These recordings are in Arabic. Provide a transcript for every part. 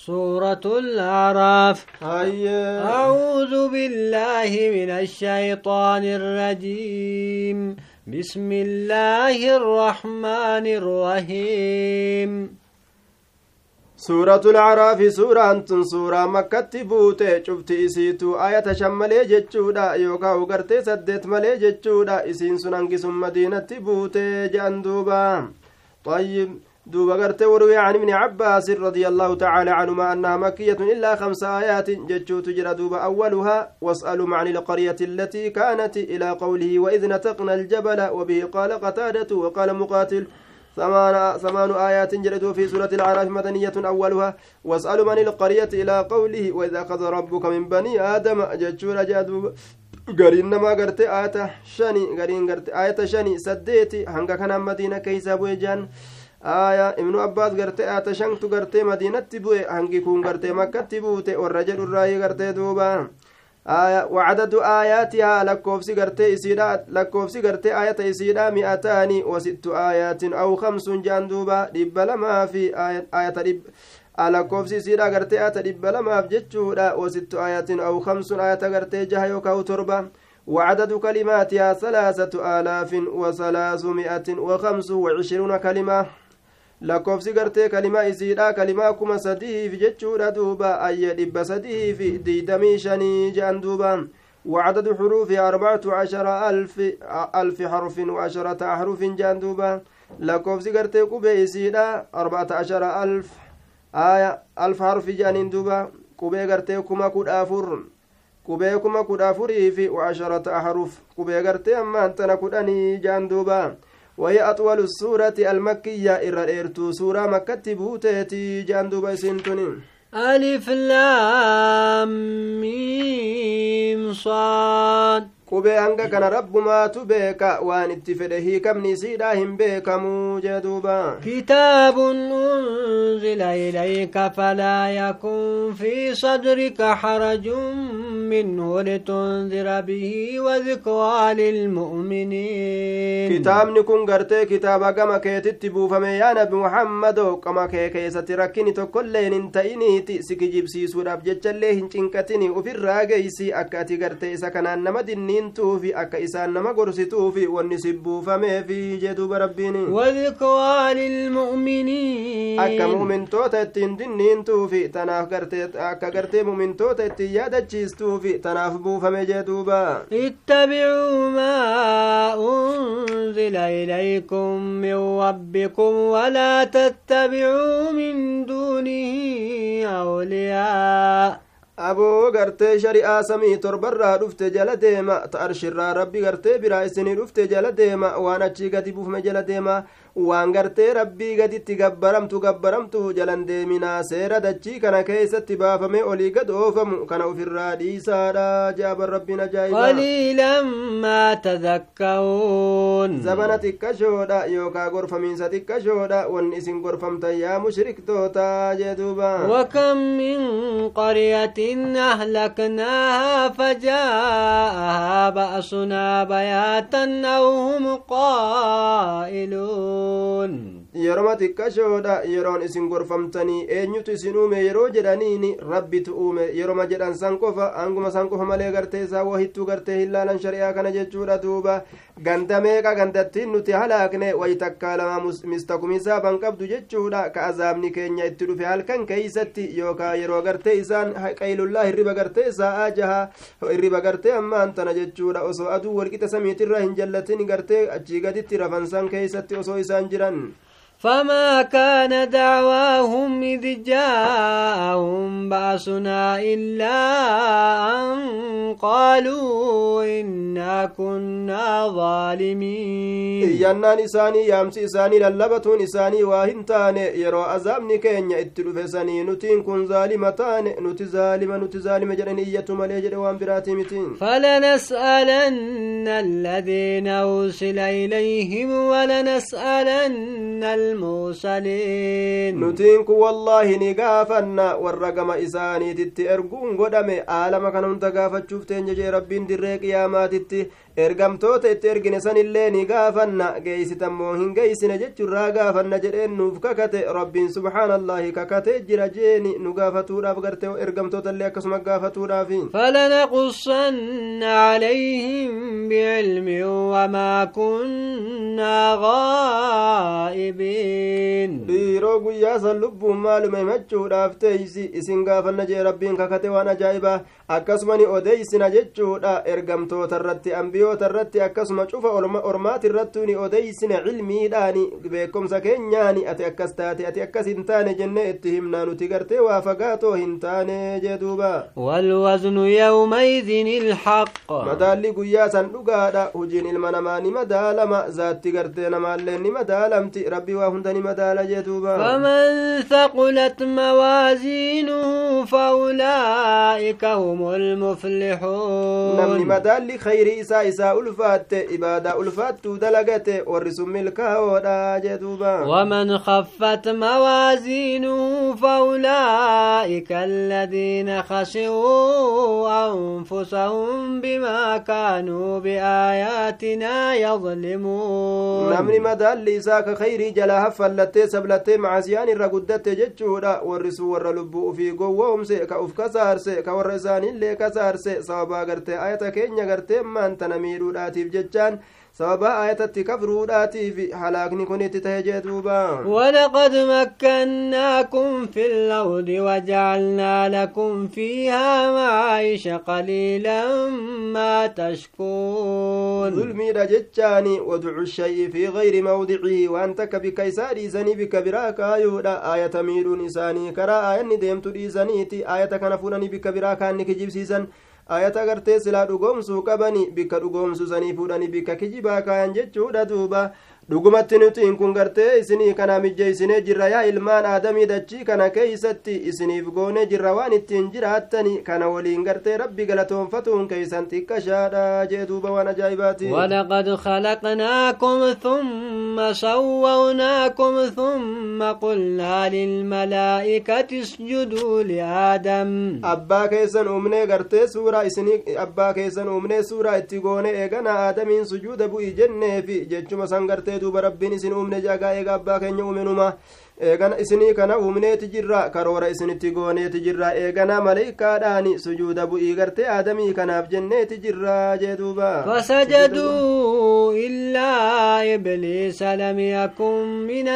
سورة الأعراف هيا أعوذ بالله من الشيطان الرجيم بسم الله الرحمن الرحيم سورة العراف سورة أنتن سورة مكة بوتة شفت إسيتو آية شمالي جتشودا يوكا وغرتي سدت مالي جتشودا إسين سننقس مدينة بوتة جاندوبا طيب دوبا غرتي وروي عن ابن عباس رضي الله تعالى عنهما أنها مكية إلا خمس آيات جتشو تجرى دوبا أولها واسألوا عن القرية التي كانت إلى قوله وإذ نتقنا الجبل وبه قال قتادة وقال مقاتل. ثمان ثمان آيات جلدوا في سورة الأعراف مدنية أولها. واسألوا من القرية إلى قوله وإذا أخذ ربك من بني آدم. جتشورا جادوا gariin namaa garte aayata shani gariin garte aayata shani saddeeti hanga kanaan madiina keeysaa bu'e aya ibnu abbaas garte aayata shantu gartee madiinatti bu'e hangi kun gartee makkatti buute warra jedhurraayii gartee duuba آياتها لكوفسي غرتي إسيدا لكوفسي غرتي آية إسيدا مئتان وست آيات أو خمس جاندوبا دب لما في آية آية دب lakkoofsi isiidha gartee ata dhibba lamaaf jechuudha wasittu aayatin aw kamsun ayata gartee jaha yookaa torba وعدد كلماتها ثلاثة آلاف وثلاثمائة وخمس وعشرون كلمة lakkoofsi gartee kalimaa isiidha kalimaa kuma sadiif jechuudha duuba ayya dhibba sadiif diidamii shanii je'an duuba. وعدد حروفها أربعة عشر ألف ألف حرف وعشرة أحرف جاندوبا لكوف سيغرتي قبي سيدا أربعة عشر ألف آية ألف حرف جانين دوبا قبي غرتي كما كود أفر قبي كما كود أفري وعشرة أحرف قبي غرتي أما أنتنا كوداني جاندوبا وهي أطول السورة المكية إرى إرتو سورة مكة بوتيتي جاندوبا سنتني ألف لام ميم صاد. Qubee hanga kana rabbumaatu beeka waan itti fedhe hiikamni isiidha hin beekamuu jee duuba كتاب أنزل إليك فلا يكن في صدرك حرج منه لتنذر به وذكرى للمؤمنين kitaabni kun gartee kitaaba gama keetitti buufame yaa nabi muhammado qama kee keessatti rakkini tokkolleen hin ta'iniiti si kijibsiisuudhaaf jechallee hin cinqatini ufirraa geeysi akka ati gartee isa kanaan nama dinniintuufi akka isaan nama gorsituufi wanni si buufameefi jeduuba rabbiin وذكرى للمؤمنين akka mumintoota ittiin dinniintuufi tanaaf gartee akka gartee mumintoota ittiin yaadachiistuufi tanaaf buufame jeduuba اتبعوا ما أنزل إليكم من ربكم ولا تتبعوا من دونه أولياء aboo gartee shari'aa samii torbarraa dhufte jala deema ta'arshirraa rabbi gartee biraa isinii dhufte jala deema waan achii gadi buufame jala deema waan gartee rabbii gaditti gabbaramtu gabbaramtu jalan deeminaa seera dachii kana keessatti baafame olii gad oofamu kana ufirraa dhiisaadha jaaban rabbiin ajaa'iba قليلا ما تذكرون zabana xiqqashoodha yookaa gorfamiinsa xiqqashoodha wanni isin gorfamtan yaa mushriktoota jee duuba قرية أهلكناها فجاءها بأسنا بياتا أو هم قائلون. Yeroma xiqqashoodha yeroon isin gorfamtanii eenyutu isin uume yeroo jedhaniini rabbitu uume yeroma jedhan san qofa hanguma san qofa malee gartee isaa wahittuu gartee hin laalan shari'aa kana jechuudha duuba ganda meeqa gandattiin nuti halaakne wayi takkaa lama mistakumisaa ban qabdu jechuudha ka azaabni keenya itti dhufe halkan keeysatti yookaa yeroo gartee isaan qaylullaa hirriba gartee isaa jaha hirriba gartee ammaan tana jechuudha osoo aduu walqixa samiitirra hin jallatin gartee achii gaditti rafansan keeysatti osoo isaan jiran فما كان دعواهم إذ جاءهم بأسنا إلا أن قالوا إنا كنا ظالمين ينا نساني يامس إساني للبة نساني واهنتان يرو أزام نكين يأتل فساني نتين كن ظالمتان نتي ظالم نتي ظالم جرنية مليجر وامبراتي متين فلنسألن الذين أرسل إليهم ولنسألن المرسلين kun wallaahi ni gaafanna warra gama isaaniititti erguun godhame aalama kana hunda gaafachuuf teenya jee rabbiin dirree qiyaamaatitti ergamtoota itti ergine sanillee ni gaafanna. Geeysitammoo hin geeysine jechurraa gaafanna jedheen nuuf kakate. Rabbiin subhaanallaahi kakatee jira jeeni. Nu gaafatuudhaaf garte ergamtoota akkasuma gaafatuudhaafi falanaqussanna calayhim bicilmin wamaa kunnaa gaa'ibiin dhiiroo guyyaa san lubbuun maaluma himachuudhaaf teeysi. Isin gaafanna jee rabbiin kakate waan ajaa'ibaa akkasuma ni odeeysina jechuudha. Ergamtoota irratti ambiyoota irratti akkasuma cufa ormaati irrattuu ni odeeysina cilmiidhaani beekomsa keenyaani ati akkas taate ati akkas hin taane jenne itti himnaa nuti gartee waa fagaatoo hin taane jee duuba walwaznu yawmaidin ilhaq madaalli guyyaa san dhugaadha hujiin ilma namaa ni madaalama zaatti gartee namaallee ni madaalamti rabbii waa hunda ni madaala jee duuba faman thaqulat mawaaziinuhu faulaa'ika hum المفلحون نمني مدال خير إساء إساء ألفات إبادة ألفات دلقت ورسم الكهودا جدوبا ومن خفت موازينه فأولئك الذين خسروا أنفسهم بما كانوا بآياتنا يظلمون. نمني مدال إساء خير جلاها فلتي سبلتي معسيان الرقدت ججودا ورسو ورلبو في قوهم سيكا أفكسار سيكا ورزاني illee kasaarse sababaa gartee ayata keenya gartee maantana miidhuudhaatiif jechaan sababa ayatatti kafruudhaatiif halaakni kun itti tahe jee duuba. ولقد مكناكم في الأرض وجعلنا لكم فيها معايش قليلا ما تشكون ظلمي جتشاني ودع الشيء في غير موضعه وأنت بك إساري زني بك براك آيودا آية ميرون إساني كرا. آية نديمت إيزانيتي آية كنفونني بك براك أنك جيبسيسا ayata gartee silaa dhugoomsuu qabani bikka dhugoomsuu sanii fuudhani bikka kijibaa kaayan jechuudha duuba dhugumatti nutiin kun gartee isinii kana mijjeeysinee jirra yaa ilmaan aadamii dachii kana keeysatti isiniif goonee jirra waan ittiin jiraattani kana waliin gartee rabbi galatoonfatuun keeysan xiqqashaadha jee duuba waan ajaa'ibaati ولقد خلقناكم ثم سووناكم ثم قلنا للملائكة اسجدوا لآدم abbaa keessan uumnee gartee suuraa isinii abbaa keessan uumnee suuraa itti goone eegana aadamiin sujuuda bu'i jenneefi jechuma san gartee duuba rabbiin isin uumne jagaa eega abbaa keenya uumenuma eegana isinii kana uumneeti jirra karoora isinitti gooneeti jirra eegana maleeykaadhaani sujuuda bu'ii gartee aadamii kanaaf jenneeti jirra jee duuba فسجدوا إلا إبليس لم يكن من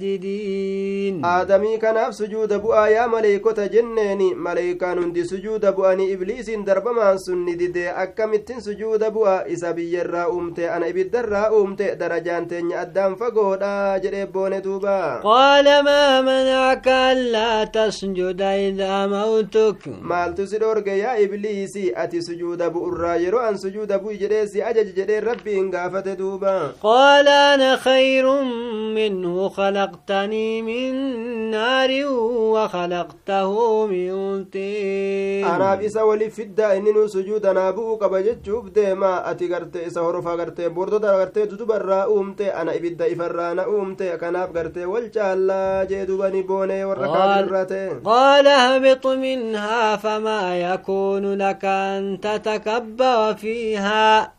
الساجدين aadamii kanaaf sujuuda bu'aa yaa maleeykota jenneeni maleeykaan hundi sujuuda bu'anii ibliisiin darbamaan sunni didee akkamittin sujuuda bu'a isa biyyarraa uumte ana ibiddarraa uumte darajaan teenya addaan fagoodha jedhee boone duuba قال ما منعك ألا تسجد إذا موتك؟ ما تسرق يا إبليس أتي سجود أبو الراجر أن سجود أبو جريس أجج جري ربي إن قافت دوبا. قال أنا خير منه خلقتني من نار وخلقته من طين. أنا بيسا ولي في الدا إنه سجود أنا أبوك بجد شوب ما أتي قرت إسا حروفا قرت بردو در قرت تدوبا أنا إبدا إفرانا أمتي أكناب قرت والجا قال اهبط منها فما يكون لك أن تتكبر فيها.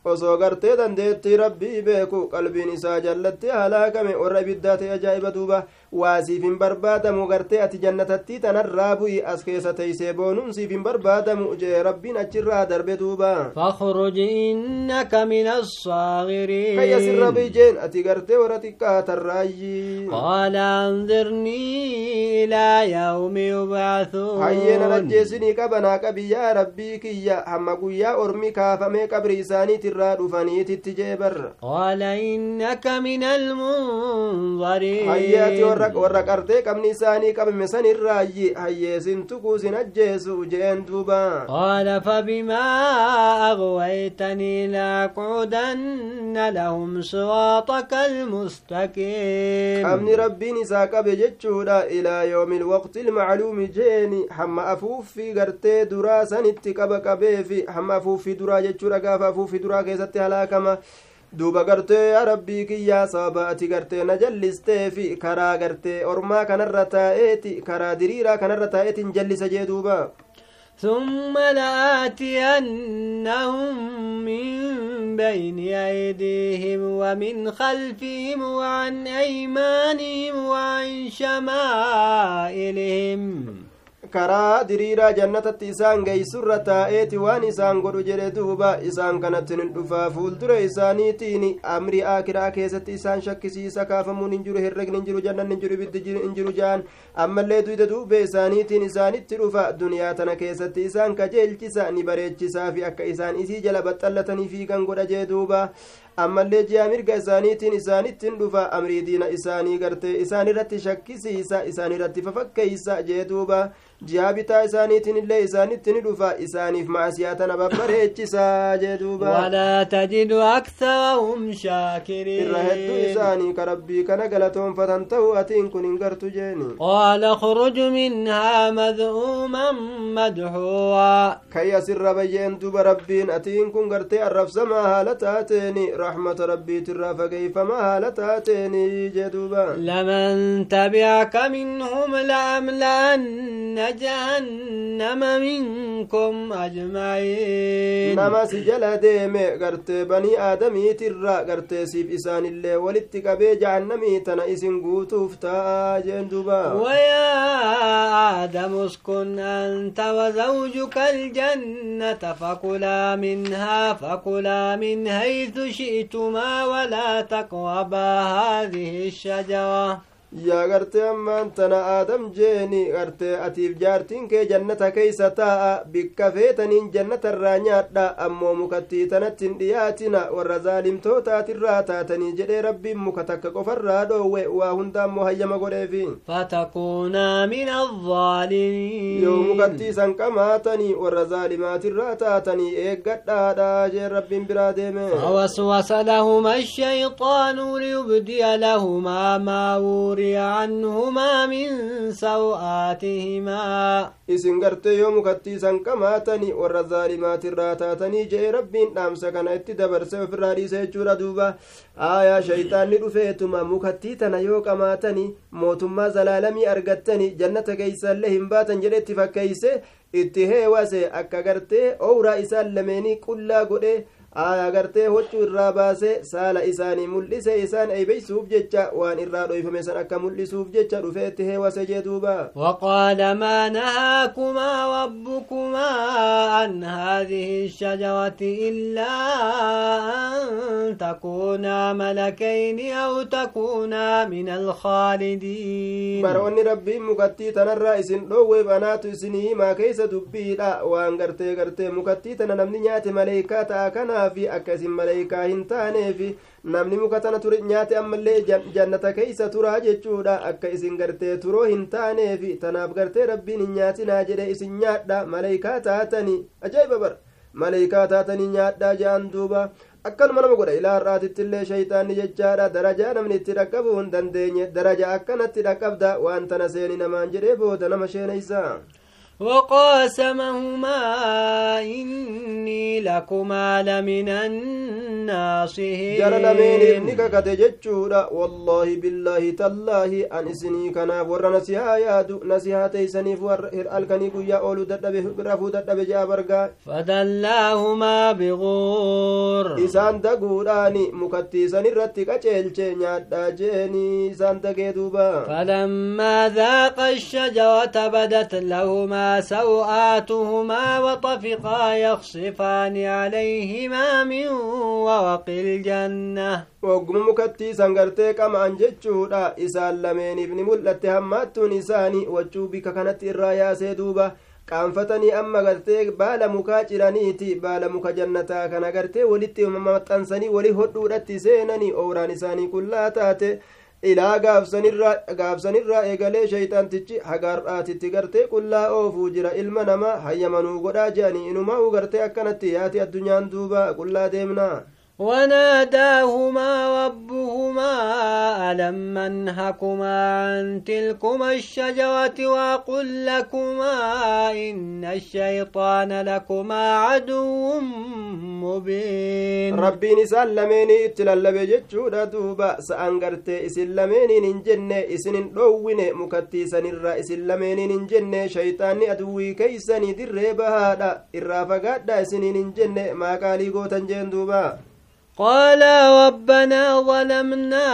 Waasiif hin barbaadamu gartee ati jannatatti tanarraa bu'i as keessa teeysee boonuun siif hin barbaadamu jee rabbiin achirraa darbe duuba فاخرج إنك من الصاغرين kayya sirra biijeen ati gartee warra xiqqaatarraayyi قال أنظرني إلى يوم يبعثون hayyeena ajjeesinii qabanaa qabiyyaa rabbii kiyya hamma guyyaa ormi kaafamee qabri isaaniitirraa dhufaniititti jee barra من المنظرين hayyee ati warra qartee qabni isaanii qabame sanirraayyi hayyeesin tuquu sin ajjeesu jeen duuba قال فبما أغويتني لأقعدن لهم صراطك المستقيم qabni rabbiin isaa qabe jechuudha ilaa yoomi ilwaqti ilmacluumi jeeni hamma afuuffii gartee duraa sanitti qaba qabeefi hamma afuuffii duraa jechuudha gaafa afuuffii duraa keessatti halaakama duuba gartee yaa rabbii kiyyaa sababa ati gartee na jallisteefi karaa gartee ormaa kanarra taa'eeti karaa diriiraa kanarra taa'eetiin jallisa jee duuba ثم لآتينهم من بين أيديهم ومن خلفهم وعن أيمانهم وعن شمائلهم karaa diriiraa jannatatti isaan geeysurra taa'eeti waan isaan godhu jedhe duuba isaan kanatti nin dhufaa fuuldura isaaniitiin amrii aakiraa keessatti isaan shakkisiisa kaafamuun hin jiru herregni hin jiru jannan hin jiru ibiddi hin jiru jaan ammallee duyda duube isaaniitiin isaanitti dhufa duniyaa tana keessatti isaan kajeelchisa ni bareechisaa fi akka isaan isii jala baxxallatanii fiigan godha jee duuba ammallee ji'a mirga isaaniitiin isaanittiin dhufa amrii diina isaanii gartee isaan irratti shakkisiisa isaan irratti fafakkeeysa jee duuba ji'a bitaa isaaniitiin illee isaanitti ni dhufa isaaniif maasiyaa tana babbareechisaa jee duuba تجد أكثرهم شاكرين irra hedduu isaanii ka rabbii kana galatoonfatan ta'u atiin kun hin gartu jeeni قال اخرج منها مذءوما مدحورا kayya sirra bayyeen duba rabbiin atiin kun gartee arrabsamaa haala taateeni raxmata rabbiitirraa fageeyfamaa haala taateeni jee duuba لمن تبعك منهم لأملأن جهنم منكم أجمعين jala deeme gartee banii aadamiitirra gartee siif isaanillee walitti qabee jahannamii tana isin guutuuf ta'a jeen duuba ويا آدم اسكن أنت وزوجك الجنة فكلا منها فكلا من حيث شئتما ولا تقربا هذه الشجرة. Yaa gartee ammaan tana aadam jeeni gartee atiif jaartiin kee jannata keeysa taa'a bikka feetaniin jannatarraa nyaadha ammoo mukattii tanatti hin dhiyaatina warra zaalimtootaatirraa taatanii jedhee rabbiin muka takka qofarraa dhoowwe waa hunda ammoo hayyama godheefi فتكونا من الظالمين yoo mukattii san qamaatanii warra zaalimaatirraa taatanii eeggadhaadha jeen rabbiin biraa deeme فوسوس لهما الشيطان ليبدي لهما ما وري عنهما من سوآتهما isin gartee yoo mukattii san qamaatanii warra zaalimaatirraa taatanii jee rabbiin dhaamsa kana itti dabarse ofirraa dhiise jechuudha duuba aayaa shayxaanni dhufeetuma mukattii tana yoo qamaatanii mootummaa zalaalamii argattanii jannata keeysallee hin baatan jedhe itti fakkeeyse itti heewase akka gartee owraa isaan lameenii qullaa godhe aayaa gartee huccuu irraa baase saala isaanii mul'ise isaan eeybeysuuf jecha waan irraa dhoyfame san akka mul'isuuf jecha dhufe itti heewase jee duuba وقال ما نهاكما ربكما عن هذه الشجرة إلا أن تكونا ملكين أو تكونا من الخالدين baroonni rabbiin mukattii tanarraa isin dhoowwe banaatu isinii himaa keeysa dubbiidha waan gartee gartee mukattii tana namni nyaate maleeykaa ta'a kanaafi akka isin maleeykaa hin taaneefi namni muka tana ture nyaate ammallee jan- jannata keeysa turaa jechuudha akka isin gartee turoo hin taaneefi tanaaf gartee rabbiin hin nyaatinaa jedhe isin nyaadha maleeykaa taatanii ajaa'iba bar maleeykaa taatanii nyaadhaa je'an duuba akkanuma nama godha ilaa illee shayxaanni jechaadha darajaa namni itti dhaqqabuu hin dandeenye daraja akkanatti dhaqqabda waan tana seeni namaan jedhee booda nama sheeneysa وقاسمهما إني لكما لمن الناصحين. جرى لمن إنك قد والله بالله تالله أن إسني كنا ورى نسيها يادو نسيها تيسني فور إرألكني قويا أولو تتبه رفو تتبه جابرقا فدلاهما بغور. إسان تقوراني مكتي سني رتك أجلشي نعدى جيني إسان تقيدوبا فلما ذاق الشجرة بدت لهما سوآتهما وطفقا يخصفان عليهما من ورق الجنة. وقممك التيسان قرتيك أم عن جتشهدا إسان لمين ابن ملت همات نساني وجوبك كانت الرايا سيدوبة كان فتني أما قرتيك بالا مكاجرانيتي بالا مكاجرنتا كان قرتي ولتي تنساني ولي سيناني أوراني ساني كلاتاتي ilaa gaafsanirraa eegalee shayxaantichi hagaar'aatitti gartee qullaa oofuu jira ilma namaa hayyamanuu godhaa je'anii inumaa u gartee akkanatti yaati addunyaan duuba qullaa deemnaa وناداهما ربهما ألم أنهكما عن تلكما الشجرة وأقل لكما إن الشيطان لكما عدو مبين. ربي نسال لميني اتلال جتشودا دوبا سأنغرت إسن لميني ننجن إسن دوين مكتي سنر إسن لميني ننجن شيطان أدوي كيسني در بهادا إرافقادا إسن ننجن ما قالي قوتا جين دوبا قال ربنا ظلمنا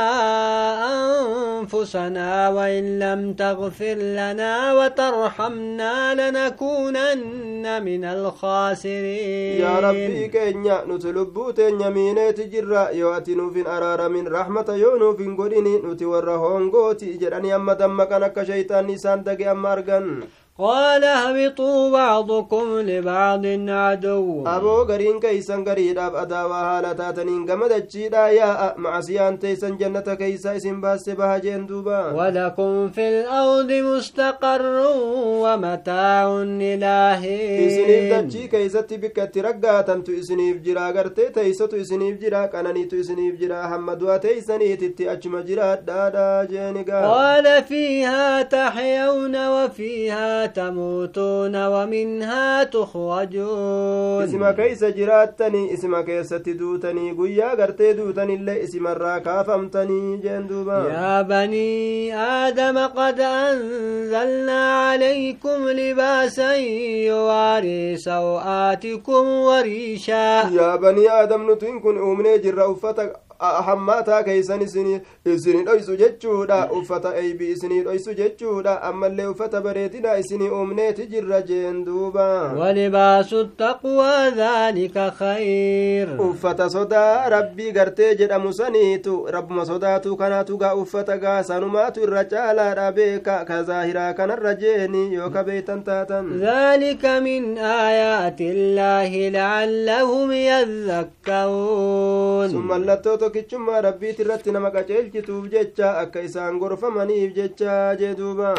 أنفسنا وإن لم تغفر لنا وترحمنا لنكونن من الخاسرين. يا ربي كينيا نتلبو تينيا مينيت جرا يواتي نوفين أرار من رحمة يو نوفين قديني نتي ورهون قوتي جراني أما دمكا نكا شيطان نسان دقي أما أرغن. قال اهبطوا بعضكم لبعض عدو. أبو غرين كيسن غريد أب ادا وهالا تاتنين غمد تشيدا يا معسيان تيسن جنته كيسا إسم باس بها جندوبا ولكم في الأرض مستقر ومتاع إلى حين دتشي كيست بك ترغا تنت اسم جرا غرت تيست اسم جرا. كنني تيسني جرا. حمد وتيسني تتي أجم جرا. دادا جنغا قال فيها تحيون وفيها تموتون ومنها تخرجون. اسم كيس جراتني اسم كيس تدوتني قويا قرتي دوتني اللي اسم الراكافمتني جندوبا يا بني آدم قد أنزلنا عليكم لباسا يواري سوآتكم وريشا. يا بني آدم نتوين كن أمني جرى أفتك hammaataa keeysan isinii dhoysu jechuudha uffata eybi isinii dhoysu jechuudha ammallee uffata bareedina isinii uumneeti jirra jeen duuba ولباس التقوى ذلك خير uffata sodaa rabbii gartee jedhamu saniitu rabbuma sodaatu kanaatu gaa uffata gaa sanumaatu irra caalaadha beeka ka zaahiraa kanarra jeeni yoo ka beeytan taatan الله لعلهم يذكرون sun mallattoo tokkichummaa rabbiit irratti nama qaceelchituuf jecha akka isaan gorfamaniif jecha jee duuba